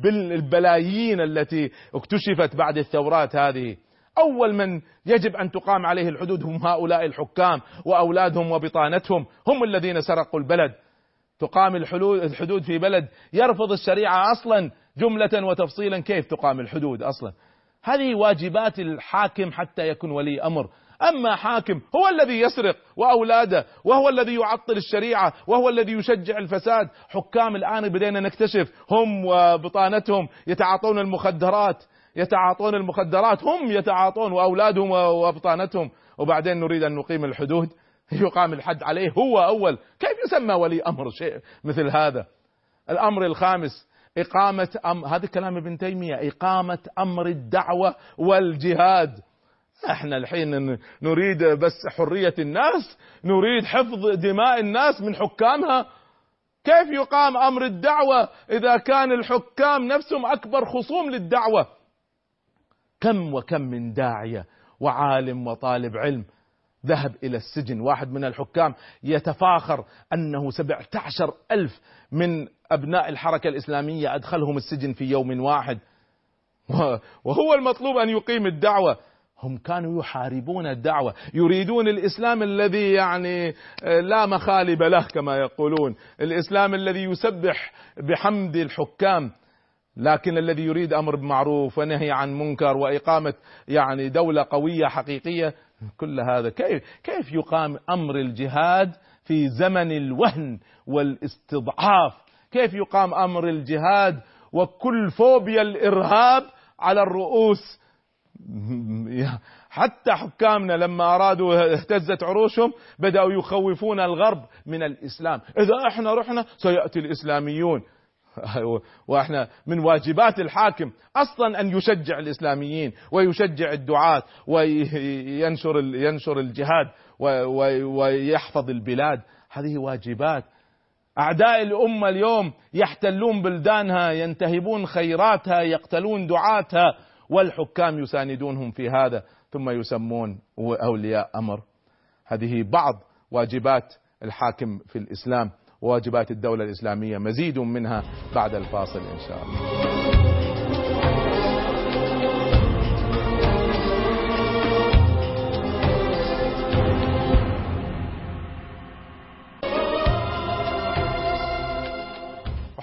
البلايين التي اكتشفت بعد الثورات هذه. أول من يجب أن تقام عليه الحدود هم هؤلاء الحكام وأولادهم وبطانتهم. هم الذين سرقوا البلد. تقام الحدود في بلد يرفض الشريعة أصلا جملة وتفصيلا كيف تقام الحدود أصلا. هذه واجبات الحاكم حتى يكون ولي أمر. أما حاكم هو الذي يسرق وأولاده وهو الذي يعطل الشريعة وهو الذي يشجع الفساد. حكام الآن بدينا نكتشف هم وبطانتهم يتعاطون المخدرات يتعاطون المخدرات هم يتعاطون وأولادهم وبطانتهم. وبعدين نريد أن نقيم الحدود يقام الحد عليه هو أول. كيف يسمى ولي أمر شيء مثل هذا؟ الأمر الخامس إقامة أم هذا كلام ابن تيمية إقامة أمر الدعوة والجهاد. إحنا الحين نريد بس حرية الناس نريد حفظ دماء الناس من حكامها. كيف يقام أمر الدعوة إذا كان الحكام نفسهم أكبر خصوم للدعوة؟ كم وكم من داعية وعالم وطالب علم ذهب إلى السجن. واحد من الحكام يتفاخر أنه 17 ألف من أبناء الحركة الإسلامية أدخلهم السجن في يوم واحد. (laughs) وهو المطلوب أن يقيم الدعوة. هم كانوا يحاربون الدعوة يريدون الإسلام الذي يعني لا مخالب له كما يقولون الإسلام الذي يسبح بحمد الحكام لكن الذي يريد أمر بمعروف ونهي عن منكر وإقامة يعني دولة قوية حقيقية كل هذا كيف كيف يقام أمر الجهاد في زمن الوهن والاستضعاف؟ كيف يقام أمر الجهاد وكل فوبيا الإرهاب على الرؤوس حتى حكامنا لما أرادوا اهتزت عروشهم بدأوا يخوفون الغرب من الإسلام. إذا إحنا رحنا سيأتي الإسلاميون. (laughs) وإحنا من واجبات الحاكم أصلا أن يشجع الإسلاميين ويشجع الدعاة وينشر ينشر الجهاد ويحفظ البلاد. هذه واجبات. أعداء الأمة اليوم يحتلون بلدانها ينتهبون خيراتها يقتلون دعاتها. والحكام يساندونهم في هذا ثم يسمون أولياء أمر. هذه بعض واجبات الحاكم في الإسلام وواجبات الدولة الإسلامية مزيد منها بعد الفاصل إن شاء الله.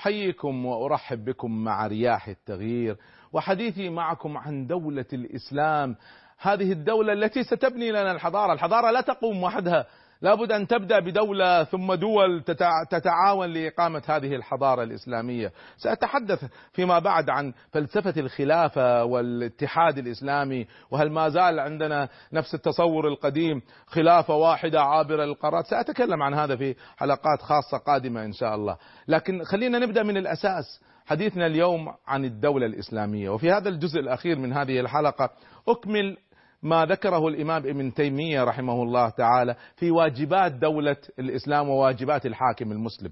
أحييكم وأرحب بكم مع رياح التغيير وحديثي معكم عن دولة الإسلام. هذه الدولة التي ستبني لنا الحضارة. الحضارة لا تقوم وحدها. لابد أن تبدأ بدولة ثم دول تتعاون لإقامة هذه الحضارة الإسلامية، سأتحدث فيما بعد عن فلسفة الخلافة والاتحاد الإسلامي وهل ما زال عندنا نفس التصور القديم خلافة واحدة عابرة للقارات، سأتكلم عن هذا في حلقات خاصة قادمة إن شاء الله، لكن خلينا نبدأ من الأساس، حديثنا اليوم عن الدولة الإسلامية، وفي هذا الجزء الأخير من هذه الحلقة أكمل ما ذكره الإمام ابن تيمية رحمه الله تعالى في واجبات دولة الإسلام وواجبات الحاكم المسلم.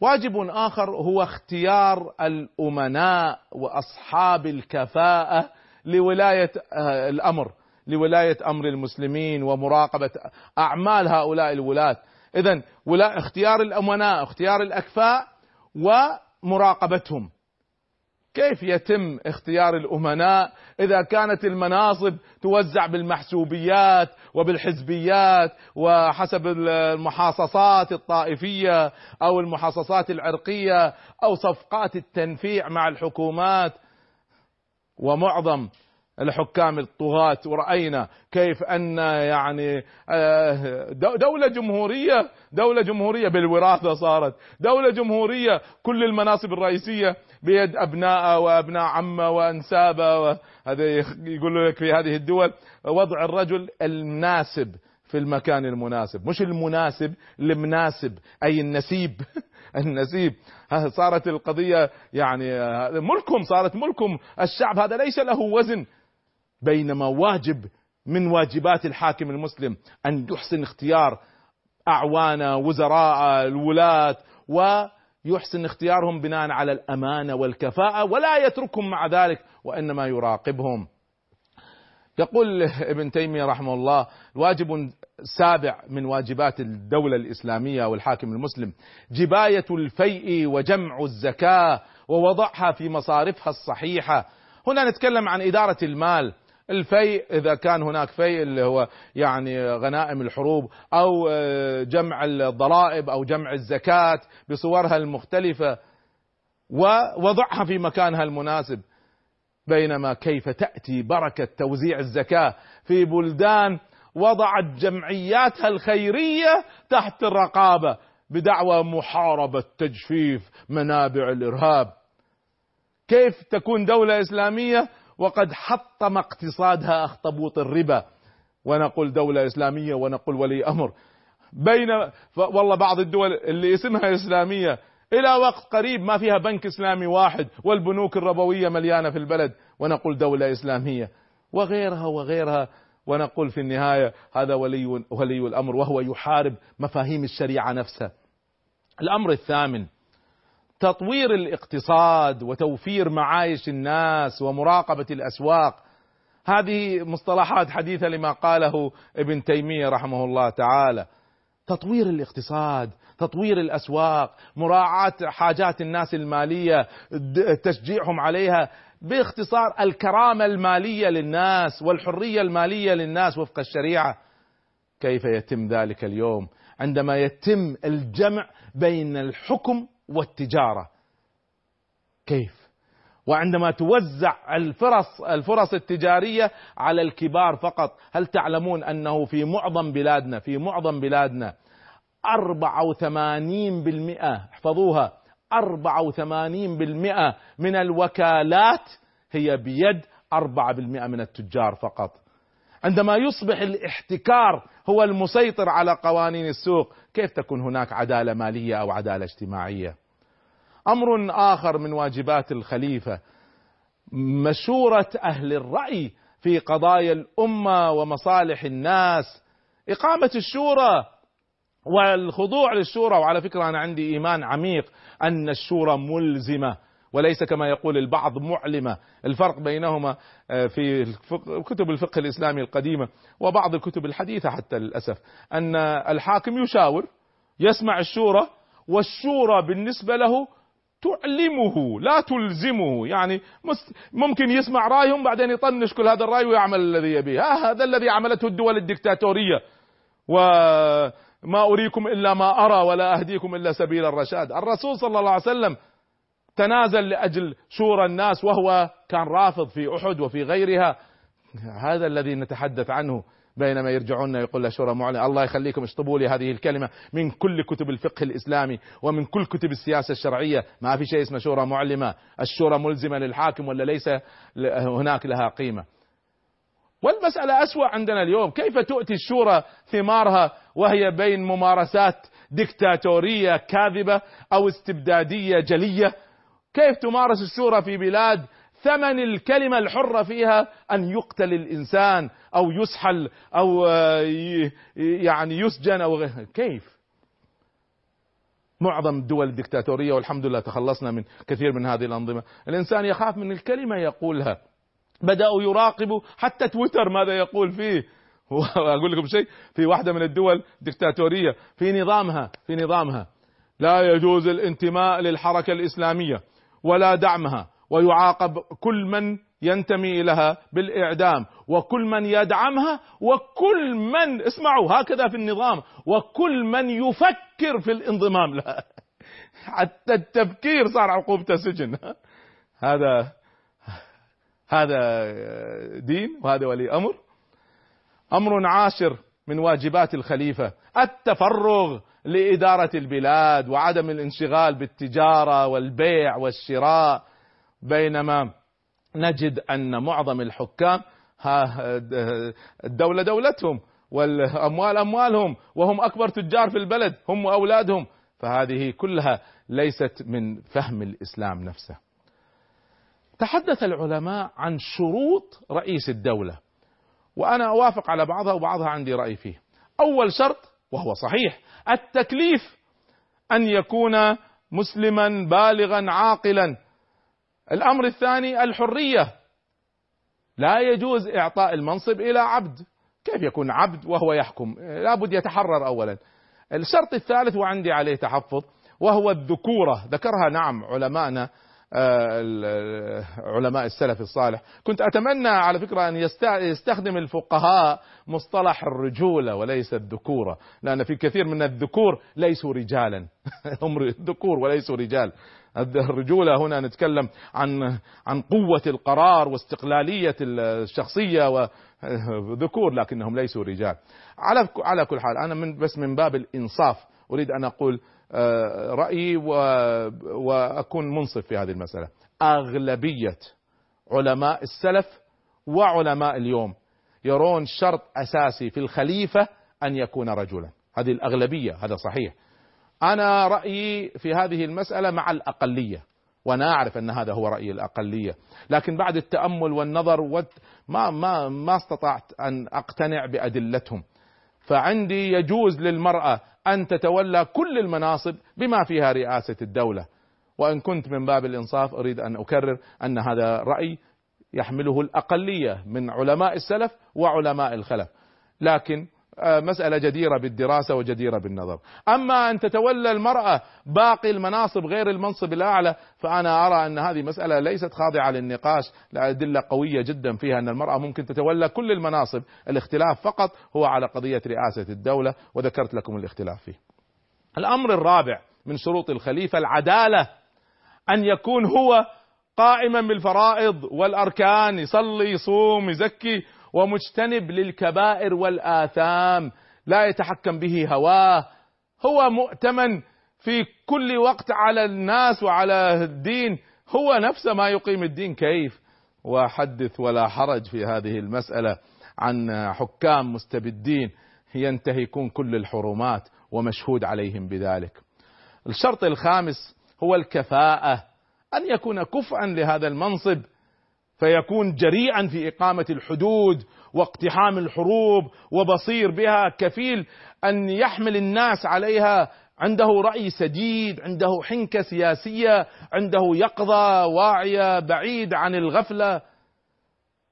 واجب آخر هو اختيار الأمناء وأصحاب الكفاءة لولاية آه، الأمر، لولاية أمر المسلمين ومراقبة أعمال هؤلاء الولاة. اذا اختيار الأمناء، اختيار الأكفاء ومراقبتهم. كيف يتم اختيار الأمناء إذا كانت المناصب توزع بالمحسوبيات وبالحزبيات وحسب المحاصصات الطائفية أو المحاصصات العرقية أو صفقات التنفيع مع الحكومات؟ ومعظم الحكام الطغاة ورأينا كيف أن يعني آه، دولة جمهورية دولة جمهورية بالوراثة صارت. دولة جمهورية كل المناصب الرئيسية بيد أبناء وأبناء عمه وأنسابة هذا يقول لك في هذه الدول وضع الرجل المناسب في المكان المناسب. مش المناسب المناسب أي النسيب. (laughs) النسيب. صارت القضية يعني ملكهم صارت ملكهم. الشعب هذا ليس له وزن. بينما واجب من واجبات الحاكم المسلم أن يحسن اختيار أعوانه وزراء الولاة ويحسن اختيارهم بناء على الأمانة والكفاءة ولا يتركهم مع ذلك وإنما يراقبهم. يقول ابن تيمية رحمه الله واجب سابع من واجبات الدولة الإسلامية والحاكم المسلم جباية الفيء وجمع الزكاة ووضعها في مصارفها الصحيحة. هنا نتكلم عن إدارة المال. الفيء إذا كان هناك فيء اللي هو يعني غنائم الحروب أو جمع الضرائب أو جمع الزكاة بصورها المختلفة ووضعها في مكانها المناسب. بينما كيف تأتي بركة توزيع الزكاة في بلدان وضعت جمعياتها الخيرية تحت الرقابة بدعوى محاربة تجفيف منابع الإرهاب. كيف تكون دولة إسلامية وقد حطم اقتصادها أخطبوط الربا. ونقول دولة إسلامية ونقول ولي أمر. بين والله بعض الدول اللي اسمها إسلامية إلى وقت قريب ما فيها بنك إسلامي واحد والبنوك الربوية مليانة في البلد. ونقول دولة إسلامية. وغيرها وغيرها. ونقول في النهاية هذا ولي ولي الأمر وهو يحارب مفاهيم الشريعة نفسها. الأمر الثامن تطوير الاقتصاد وتوفير معايش الناس ومراقبة الأسواق. هذه مصطلحات حديثة لما قاله ابن تيمية رحمه الله تعالى. تطوير الاقتصاد تطوير الأسواق مراعاة حاجات الناس المالية تشجيعهم عليها باختصار الكرامة المالية للناس والحرية المالية للناس وفق الشريعة. كيف يتم ذلك اليوم؟ عندما يتم الجمع بين الحكم والتجارة. كيف؟ وعندما توزع الفرص الفرص التجارية على الكبار فقط هل تعلمون أنه في معظم بلادنا في معظم بلادنا 84% احفظوها 84% من الوكالات هي بيد 4% من التجار فقط. عندما يصبح الاحتكار هو المسيطر على قوانين السوق كيف تكون هناك عدالة مالية أو عدالة اجتماعية؟ أمر آخر من واجبات الخليفة. مشورة أهل الرأي في قضايا الأمة ومصالح الناس. إقامة الشورى والخضوع للشورى. وعلى فكرة أنا عندي إيمان عميق أن الشورى ملزمة وليس كما يقول البعض معلمة، الفرق بينهما في كتب الفقه الإسلامي القديمة وبعض الكتب الحديثة حتى للأسف أن الحاكم يشاور يسمع الشورى والشورى بالنسبة له تعلمه لا تلزمه. يعني ممكن يسمع رأيهم بعدين يطنش كل هذا الرأي ويعمل الذي يبيه. هذا الذي عملته الدول الدكتاتورية. وما أريكم إلا ما أرى ولا أهديكم إلا سبيل الرشاد. الرسول صلى الله عليه وسلم تنازل لأجل شورى الناس وهو كان رافض في أحد وفي غيرها. هذا الذي نتحدث عنه. بينما يرجعون يقول شورى معلن. الله يخليكم اشطبوا لي هذه الكلمة من كل كتب الفقه الإسلامي ومن كل كتب السياسة الشرعية. ما في شيء اسمه شورى معلمة. الشورى ملزمة للحاكم ولا ليس هناك لها قيمة. والمسألة أسوأ عندنا اليوم. كيف تؤتي الشورى ثمارها وهي بين ممارسات دكتاتورية كاذبة أو استبدادية جلية؟ كيف تمارس الشورى في بلاد ثمن الكلمة الحرة فيها أن يقتل الإنسان أو يسحل أو يعني يسجن أو غيره كيف؟ معظم الدول الدكتاتورية والحمد لله تخلصنا من كثير من هذه الأنظمة. الإنسان يخاف من الكلمة يقولها. بدأوا يراقبوا حتى تويتر ماذا يقول فيه. (laughs) أقول لكم شيء في واحدة من الدول دكتاتورية في نظامها في نظامها لا يجوز الانتماء للحركة الإسلامية ولا دعمها. ويعاقب كل من ينتمي لها بالإعدام وكل من يدعمها وكل من اسمعوا هكذا في النظام وكل من يفكر في الانضمام لها. (laughs) حتى التفكير صار عقوبته سجن (laughs) هذا هذا دين وهذا ولي أمر. أمر عاشر من واجبات الخليفة التفرغ لإدارة البلاد وعدم الانشغال بالتجارة والبيع والشراء. بينما نجد أن معظم الحكام الدولة دولتهم والأموال أموالهم وهم أكبر تجار في البلد هم وأولادهم. فهذه كلها ليست من فهم الإسلام نفسه. تحدث العلماء عن شروط رئيس الدولة وأنا أوافق على بعضها وبعضها عندي رأي فيه. أول شرط وهو صحيح التكليف أن يكون مسلما بالغا عاقلا. الأمر الثاني الحرية. لا يجوز إعطاء المنصب إلى عبد. كيف يكون عبد وهو يحكم؟ لابد يتحرر أولا. الشرط الثالث وعندي عليه تحفظ وهو الذكورة. ذكرها نعم علماءنا آه، علماء السلف الصالح. كنت أتمنى على فكرة أن يستخدم الفقهاء مصطلح الرجولة وليس الذكورة لأن في كثير من الذكور ليسوا رجالا. (laughs) هم ذكور وليسوا رجال. الرجولة هنا نتكلم عن عن قوة القرار واستقلالية الشخصية وذكور لكنهم ليسوا رجال. على على كل حال أنا من بس من باب الإنصاف أريد أن أقول آه، رأيي وأكون منصف في هذه المسألة. أغلبية علماء السلف وعلماء اليوم يرون شرط أساسي في الخليفة أن يكون رجلا. هذه الأغلبية هذا صحيح. أنا رأيي في هذه المسألة مع الأقلية وأنا أعرف أن هذا هو رأي الأقلية. لكن بعد التأمل والنظر ما ما ما استطعت أن أقتنع بأدلتهم. فعندي يجوز للمرأة أن تتولى كل المناصب بما فيها رئاسة الدولة. وإن كنت من باب الإنصاف أريد أن أكرر أن هذا رأي يحمله الأقلية من علماء السلف وعلماء الخلف. لكن مسألة جديرة بالدراسة وجديرة بالنظر. أما أن تتولى المرأة باقي المناصب غير المنصب الأعلى فأنا أرى أن هذه مسألة ليست خاضعة للنقاش لأدلة قوية جدا فيها أن المرأة ممكن تتولى كل المناصب. الاختلاف فقط هو على قضية رئاسة الدولة وذكرت لكم الاختلاف فيه. الأمر الرابع من شروط الخليفة العدالة أن يكون هو قائما بالفرائض والأركان يصلي يصوم يزكي ومجتنب للكبائر والآثام لا يتحكم به هواه. هو مؤتمن في كل وقت على الناس وعلى الدين. هو نفسه ما يقيم الدين. كيف؟ وحدث ولا حرج في هذه المسألة عن حكام مستبدين. ينتهكون كل الحرمات ومشهود عليهم بذلك. الشرط الخامس هو الكفاءة. أن يكون كفءا لهذا المنصب. فيكون جريئا في إقامة الحدود واقتحام الحروب وبصير بها كفيل أن يحمل الناس عليها. عنده رأي سديد عنده حنكة سياسية عنده يقظة واعية بعيد عن الغفلة.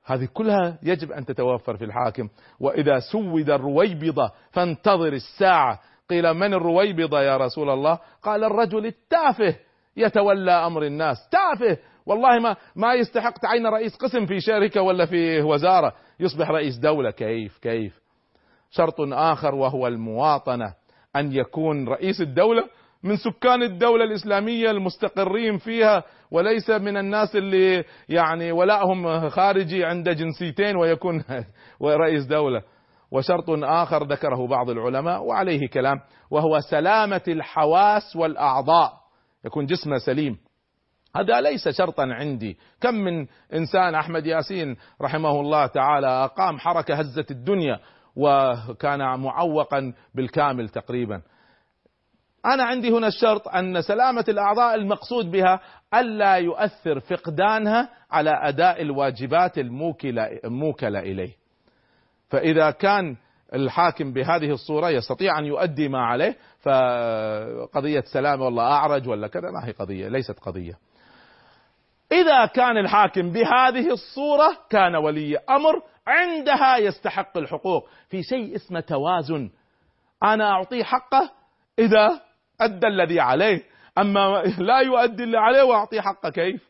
هذه كلها يجب أن تتوفر في الحاكم. وإذا سود الرويبضة فانتظر الساعة. قيل من الرويبضة يا رسول الله؟ قال الرجل التافه يتولى أمر الناس. تافه! والله ما ما يستحق تعين رئيس قسم في شركة ولا في وزارة. يصبح رئيس دولة. كيف؟ كيف؟ شرط آخر وهو المواطنة. أن يكون رئيس الدولة من سكان الدولة الإسلامية المستقرين فيها وليس من الناس اللي يعني ولائهم خارجي عند جنسيتين ويكون (laughs) رئيس دولة. وشرط آخر ذكره بعض العلماء وعليه كلام وهو سلامة الحواس والأعضاء. يكون جسمه سليم. هذا ليس شرطا عندي. كم من إنسان أحمد ياسين رحمه الله تعالى أقام حركة هزت الدنيا وكان معوقا بالكامل تقريبا. أنا عندي هنا الشرط أن سلامة الأعضاء المقصود بها ألا يؤثر فقدانها على أداء الواجبات الموكله إليه. فإذا كان الحاكم بهذه الصورة يستطيع أن يؤدي ما عليه فقضية سلامة والله أعرج ولا كذا ما هي قضية ليست قضية. إذا كان الحاكم بهذه الصورة كان ولي أمر عندها يستحق الحقوق. في شيء اسمه توازن. أنا أعطيه حقه إذا أدى الذي عليه. أما لا يؤدي اللي عليه وأعطيه حقه كيف؟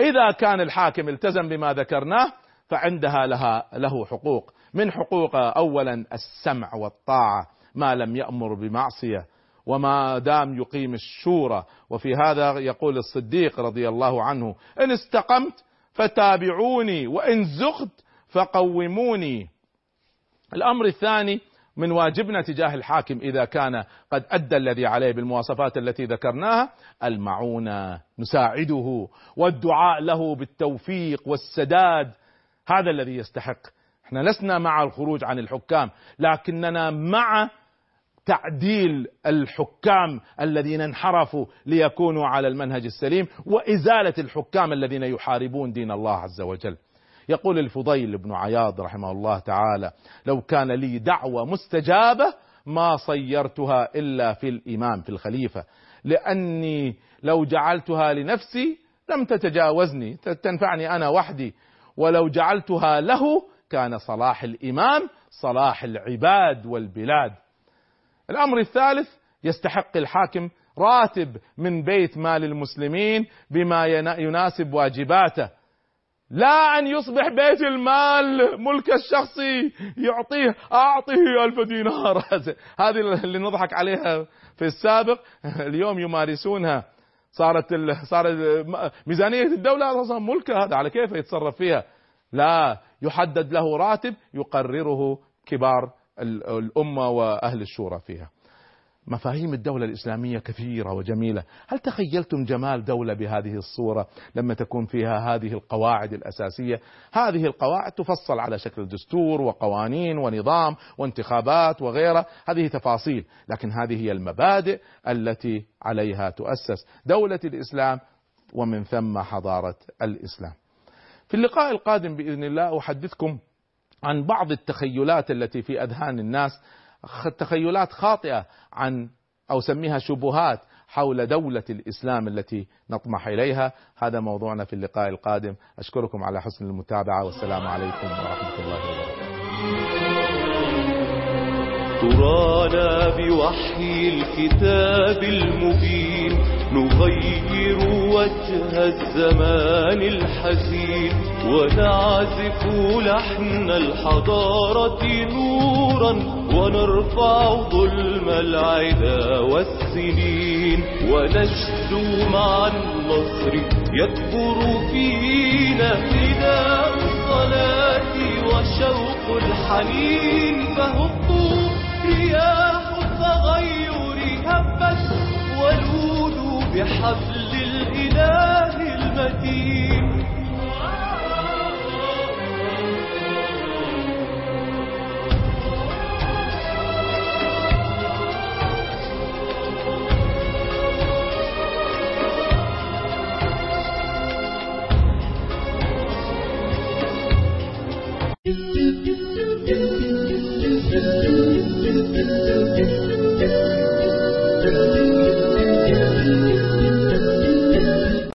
إذا كان الحاكم التزم بما ذكرناه فعندها لها له حقوق. من حقوقه أولا السمع والطاعة ما لم يأمر بمعصية. وما دام يقيم الشورى. وفي هذا يقول الصديق رضي الله عنه إن استقمت فتابعوني وإن زغت فقوموني. الأمر الثاني من واجبنا تجاه الحاكم إذا كان قد أدى الذي عليه بالمواصفات التي ذكرناها المعونة نساعده والدعاء له بالتوفيق والسداد. هذا الذي يستحق. إحنا لسنا مع الخروج عن الحكام لكننا مع تعديل الحكام الذين انحرفوا ليكونوا على المنهج السليم وإزالة الحكام الذين يحاربون دين الله عز وجل. يقول الفضيل بن عياض رحمه الله تعالى لو كان لي دعوة مستجابة ما صيرتها إلا في الإمام في الخليفة. لأني لو جعلتها لنفسي لم تتجاوزني تنفعني أنا وحدي. ولو جعلتها له كان صلاح الإمام صلاح العباد والبلاد. الأمر الثالث يستحق الحاكم راتب من بيت مال المسلمين بما يناسب واجباته. لا أن يصبح بيت المال ملك الشخصي يعطيه أعطيه ألف دينار. (laughs) هذه اللي نضحك عليها في السابق اليوم يمارسونها. صارت صارت ميزانية الدولة أصلا ملك هذا على كيف يتصرف فيها؟ لا يحدد له راتب يقرره كبار الأمة وأهل الشورى فيها. مفاهيم الدولة الإسلامية كثيرة وجميلة. هل تخيلتم جمال دولة بهذه الصورة لما تكون فيها هذه القواعد الأساسية؟ هذه القواعد تفصل على شكل دستور وقوانين ونظام وانتخابات وغيرها. هذه تفاصيل لكن هذه هي المبادئ التي عليها تؤسس دولة الإسلام ومن ثم حضارة الإسلام. في اللقاء القادم بإذن الله أحدثكم عن بعض التخيلات التي في أذهان الناس تخيلات خاطئة عن أو سميها شبهات حول دولة الإسلام التي نطمح إليها. هذا موضوعنا في اللقاء القادم. أشكركم على حسن المتابعة. والسلام عليكم ورحمة الله وبركاته. ترانا بوحي الكتاب المبين. نغير وجه الزمان الحزين ونعزف لحن الحضارة نورا ونرفع ظلم العدا والسنين ونشدو مع النصر يكبر فينا فداء الصلاة وشوق الحنين فهبوا رياح التغير هبت بحبل الإله المتين.